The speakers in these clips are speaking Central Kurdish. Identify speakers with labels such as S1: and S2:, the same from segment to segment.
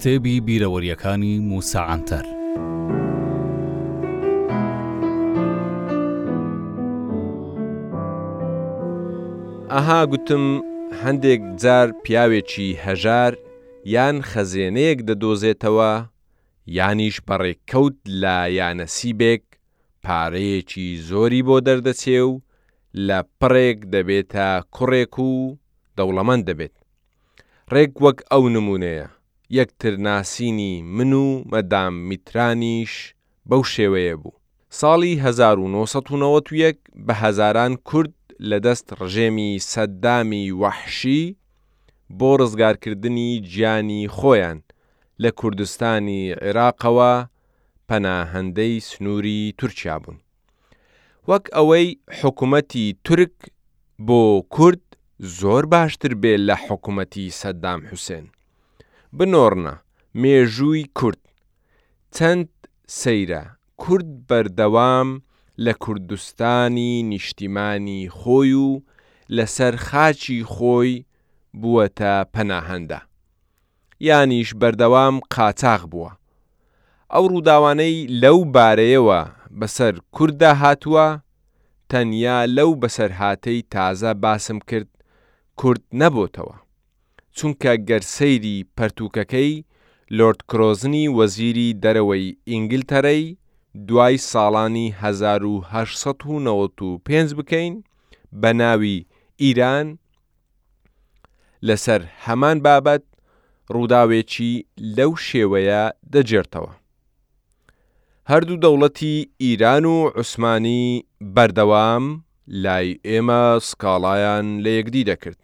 S1: کتێبی بیرەوەریەکانی موسا عەنتەر
S2: ئەها گوتم هەندێک جار پیاوێکی هەژار یان خەزێنەیەک دەدۆزێتەوە یانیش بەڕێککەوت لە یانەسیبێک پارەیەکی زۆری بۆ دەردەچێ و لە پڕێک دەبێتە کوڕێک و دەوڵەمەند دەبێت. ڕێک وەک ئەو نموونەیە، یەکترناسینی من و مەدام میترانیش بەو شێوەیە بوو. ساڵی هەزار و نۆ سەد و نەوەد و یەک بە هەزاران کورد لە دەست ڕژێمی سەددامی وەحشی بۆ ڕزگارکردنی گیانی خۆیان لە کوردستانی عیراقەوە پەناهەندەی سنووری تورکیا بوون. وەک ئەوەی حکومەتی تورک بۆ کورد زۆر باشتر بێ لە حکومەتی سەدام حوسێن. بنۆڕنە مێژووی کورد چەند سەیرە کورد بەردەوام لە کوردستانی نیشتیمانی خۆی و لە سەر خاکی خۆی بووەتە پەناهەندە. یانیش بەردەوام قاچاغ بووە. ئەو ڕووداوانەی لەو بارەیەوە بەسەر کورددا هاتووە، تەنیا لەو بەسەرهاتەی تازە باسم کرد کورت نەبۆتەوە، چونکە گەر سەیری پەرتووکەکەی لۆرد کرۆزنی وەزیری دەرەوەی ئینگلتەرەی دوای ساڵانی هەزار و هەشت سەد و نەوەد و پێنج بکەین بە ناوی ئیران، لەسەر هەمان بابەت ڕووداوێکی لەو شێوەیە دەگێڕتەوە. هەردوو دەوڵەتی ئیران و عوسمانی بەردەوام لای ئێمە سکاڵایان لە یەکدی دەکرد.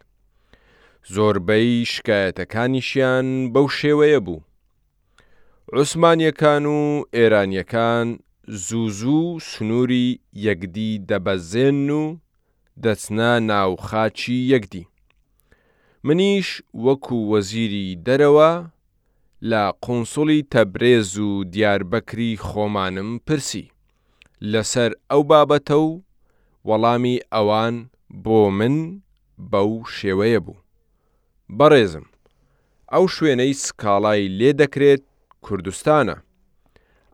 S2: زۆربەی شکایەتەکانیشیان بەو شێوەیە بوو. عوسمانییەکان و ئێرانییەکان زوو زوو سنووری یەکدی دەبەزێن و دەچنە ناو خاکی یەکدی. منیش وەکو وەزیری دەرەوە لە قونسڵی تەبرێز و دیاربەکری خۆمانم پرسی لەسەر ئەو بابەتە و وەڵامی ئەوان بۆ من بەو شێوەیە بوو، بەڕێزم ئەو شوێنەی سکاڵای لێ دەکرێت کوردستانە،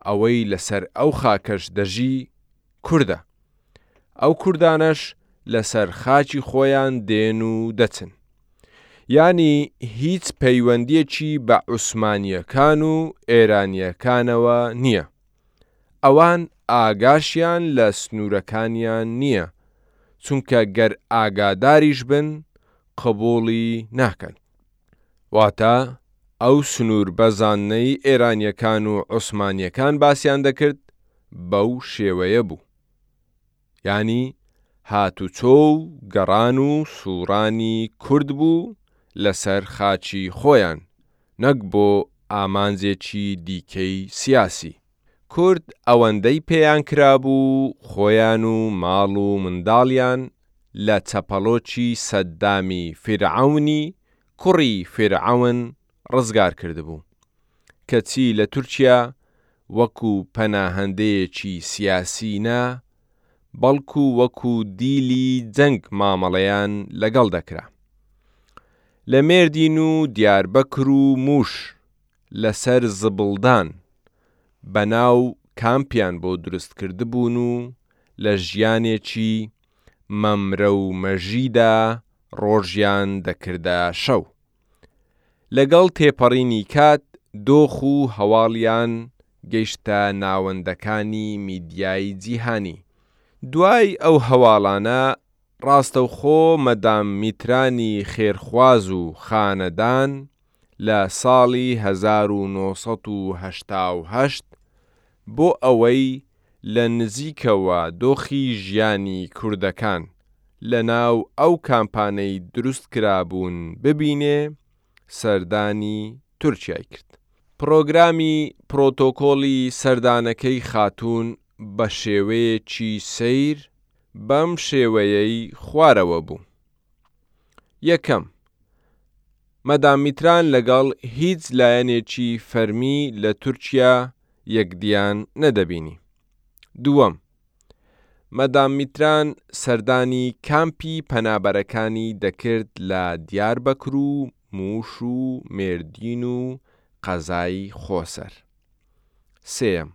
S2: ئەوەی لەسەر ئەو خاکەش دەژی کوردە ئەو کوردانەش لەسەر خاکی خۆیان دێن و دەچن یانی هیچ پەیوەندیەکی بە عوسمانیەکان و ئێرانیەکانەوە نیە ئەوان ئاگاشیان لە سنورەکانیان نیە چونکە گەر ئاگاداریش بن قبوڵی ناکەن واتە ئەو سنوور بەزاندنەی ئێرانیەکان و عوسمانیەکان باسیان دەکرد بەو شێوەیە بوو یانی هاتوچۆ و گەڕان و سوڕانی کورد بوو لەسەر خاکی خۆیان نەک بۆ ئامانجێکی دیکەی سیاسی. کورد ئەوەندەی پێیان کرابوو خۆیان و ماڵ و منداڵیان لە چەپەڵۆکی سەددامی فیرعەونی کوڕی فیرعەون ڕزگار کردبوو کەچی لە تورکیا وەکو پەناهەندەیەکی سیاسی نا بەڵکو وەکو دیلی جەنگ مامەڵەیان لەگەڵ دەکرا لە مێردین و دیاربەکر و موش لەسەر زبڵدان، بەناو کامپیان بۆ دروست کردبوون و لە ژیانێکی مەمرە و مەژیدا ڕۆژیان دەکردە شەو. لەگەڵ تێپەڕینی کات دۆخ و هەواڵیان گەیشتە ناوەندەکانی میدیای جیهانی. دوای ئەو هەواڵانە ڕاستەوخۆ مەدام میترانی خێرخواز و خانەدان لە ساڵی هەزار و نۆ سەد و هەشتا و هەشت بۆ ئەوەی لە نزیکەوە دۆخی ژیانی کوردەکان لە ناو ئەو کامپانەی دروست کرابوون ببینێ سەردانی تورکیای کرد. پرۆگرامی پرۆتۆکۆڵی سەردانەکەی خاتوون بە شێوەیەکی سەیر بەم شێوەیەی خوارەوە بوو. یەکەم، مەدام میتران لەگەڵ هیچ لایەنێکی فەرمی لە تورکیا یەکدییان نەدەبینی. دووەم، مەدام میتران سەردانی کامپی پەنابەرەکانی دەکرد لە دیاربەکر و موش و مێردین و قەزای خۆسەر. سێیەم.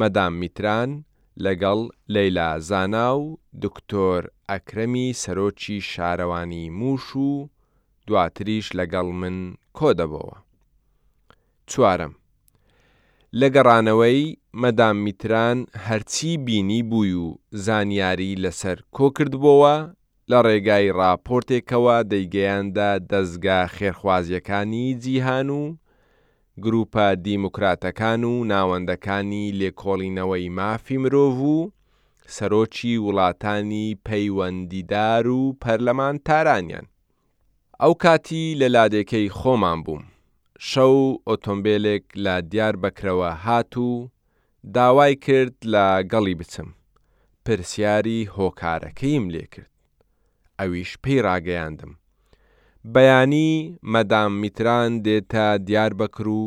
S2: مەدام میتران لەگەڵ لەیلا زانا و دکتۆر ئەکرەمی سەرۆکی شارەوانی موش و دواتریش لەگەڵ من کۆدەبۆوە. چوارەم، لە گەڕانەوەی مەدام میتران هەرچی بینیبووی و زانیاری لەسەر کۆکردبۆوە لە ڕێگای ڕاپۆرتێکەوە دەیگەیاندە دەزگا خێرخوازیەکانی جیهان و گروپە دیموکراتەکان و ناوەندەکانی لێکۆڵینەوەی مافی مرۆڤ و سەرۆکی وڵاتانی پەیوەندیدار و پەرلەمانتارانیان. ئەو کاتی لە لادێکەی خۆمان بووم، شەو ئۆتۆمبێلێک لە دیار بەکرەوە هات و داوای کرد لە گەڵی بچم، پرسیاری هۆکارەکەیم لێکرد، ئەویش پێی ڕاگەیاندم بەیانی مەدام میتران دێتە دیاربەکر و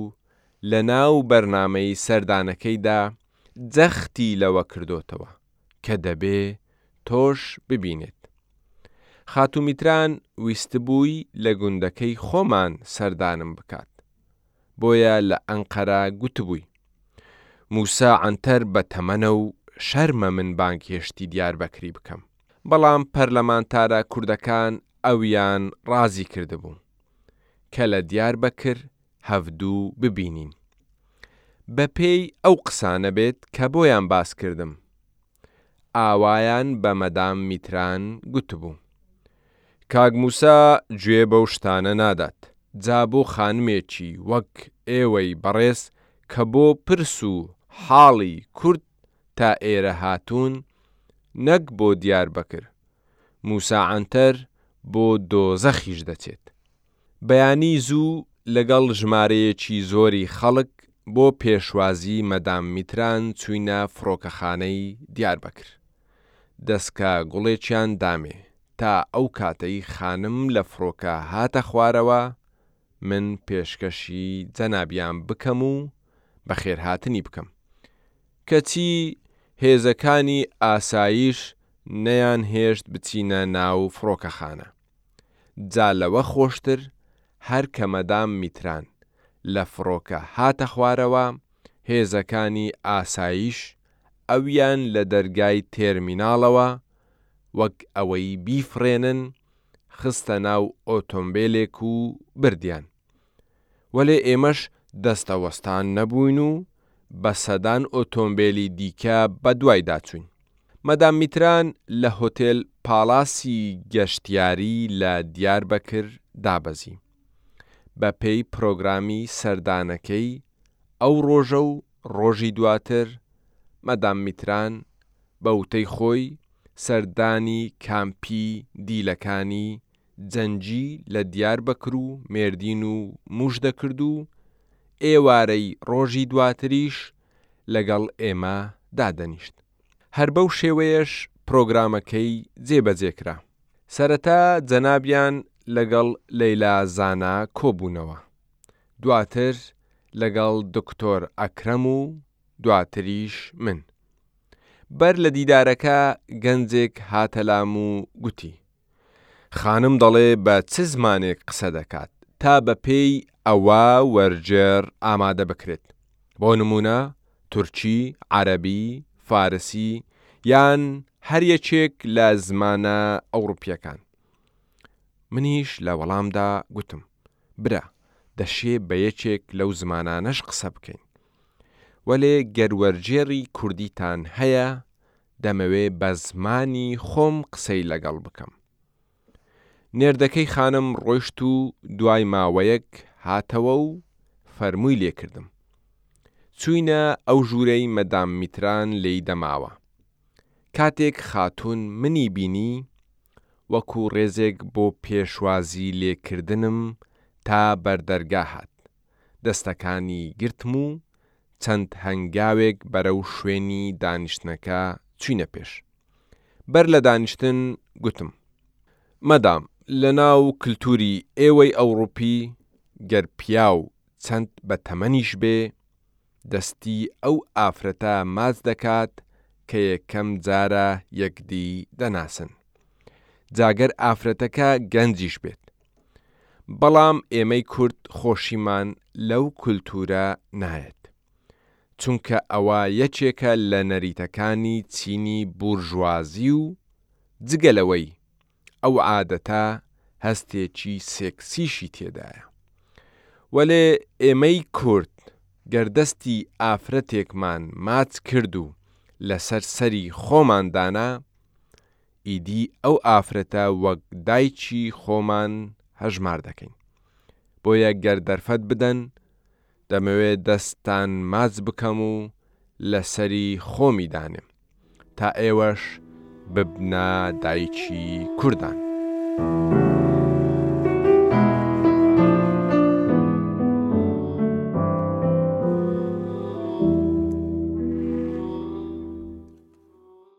S2: لەناو بەرنامەی سەردانەکەیدا جەختی لەوە کردۆتەوە کە دەبێ تۆش ببینێت خاتوو میتران ویستبووی لە گوندەکەی خۆمان سەردانم بکات بۆیە لە ئەنقەرە گوتبووی موسا عەنتەر بە تەمەنە و شەرمە من بانگهێشتی دیاربەکری بکەم. بەڵام پەرلەمانتارە کوردەکان ئەویان ڕازی کردبوو کە لە دیاربەکر هەڤدوو ببینین. بە پێی ئەو قسانە بێت کە بۆیان باس کردم، ئاوایان بە مەدام میتران گوتبوو. کاک مووسا گوێ بەو شتانە نادات، جا بۆ خانمێکی وەک ئێوەی بەڕێز کە بۆ پرس و حاڵی کورد تا ئێرە هاتوون نەک بۆ دیاربەکر موسا عەنتەر بۆ دۆزەخیش دەچێت بەیانی زوو لەگەڵ ژمارەیەکی زۆری خەڵک بۆ پێشوازی مەدام میتران چوینە فڕۆکەخانەی دیاربەکر دەسکە گوڵێکیان دامێ تا ئەو کاتەی خانم لە فڕۆکە هاتە خوارەوە من پێشکەشی جەنابیان بکەم و بەخێرهاتنی بکەم، کەچی هێزەکانی ئاسایش نەیانهێشت بچینە ناو فڕۆکەخانە، جا لەوە خۆشتر هەر کە مەدام میتران لە فڕۆکە هاتە خوارەوە، هێزەکانی ئاسایش ئەویان لە دەرگای تێرمیناڵەوە وەک ئەوەی بیفڕێنن خستە ناو ئۆتۆمبێلێک و بردیان. وەلێ ئێمەش دەستەوەستان نەبووین و بە سەدان ئۆتۆمبێلی دیکە بەدوایدا چووین. مەدام میتران لە هۆتێل پاڵاسی گەشتیاری لە دیاربەکر دابەزی. بەپێی پرۆگرامی سەردانەکەی ئەو ڕۆژە و ڕۆژی دواتر، مەدام میتران بە وتەی خۆی سەردانی کامپی دیلەکانی جەنگی لە دیاربەکر و مێردین و موش دەکرد و ئێوارەی ڕۆژی دواتریش لەگەڵ ئێمە دادەنیشت. هەر بەو شێوەیەش پرۆگرامەکەی جێ بەجێ کرا. سەرەتا جەنابیان لەگەڵ لەیلا زانا کۆبوونەوە، دواتر لەگەڵ دکتۆر ئەکرەم و دواتریش من. بەر لە دیدارەکە گەنجێک هاتەلام و گوتی، خانم دەڵێ بە چ زمانێک قسە دەکات تا بە پێی ئەوە وەرگێڕ ئامادە بکرێت بۆ نموونە تورکی، عەرەبی، فارسی یان هەر یەکێک لە زمانە ئەوڕوپیەکان منیش لە وەڵامدا گوتم برا دەشێ بە یەکێک لەو زمانانەش قسە بکەین وەلێ گەر وەرگێڕی کوردیتان هەیە دەمەوێ بە زمانی خۆم قسەی لەگەڵ بکەم. نێردەکەی خانم ڕۆیشت و دوای ماوەیەک هاتەوە و فەرمووی لێ کردم. چووینە ئەو ژوورەی مەدام میتران لێی دەماوە. کاتێک خاتوون منی بینی، وەکوو ڕێزێک بۆ پێشوازی لێ کردنم تا بەر دەرگا هات. دەستەکانی گرتم و چەند هەنگاوێک بەرەو شوێنی دانیشتنەکە چوینە پێش بەر لە دانیشتن گوتم مەدام لەناو کلتوری ئێوەی ئەوڕوپی گەر پیاو چەند بە تەمەنیش بێ دەستی ئەو ئافرەتە ماچ دەکات کە یەکەم جارە یەکدی دەناسن جا گەر ئافرەتەکە گەنجیش بێت بەڵام ئێمەی کورد خۆشیمان لەو کولتورە نایەت چونکە ئەوە یەکێکە لە نەریتەکانی چینی بورژوازی و جگە لەوەی ئەو عادەتە هەستێکی سێکسیشی تێدایە. وەلێ ئێمەی کورد گەر دەستی ئافرەتێکمان ماچ کرد و لەسەر سەری خۆمان دانا، ئیدی ئەو ئافرەتە وەک دایکی خۆمان هەژمار دەکەین. بۆیە گەر دەرفەت بدەن، دەمەوێ دەستتان ماچ بکەم و لەسەری خۆمی دانێم تا ئێوەش ببنە دایکی کوردان.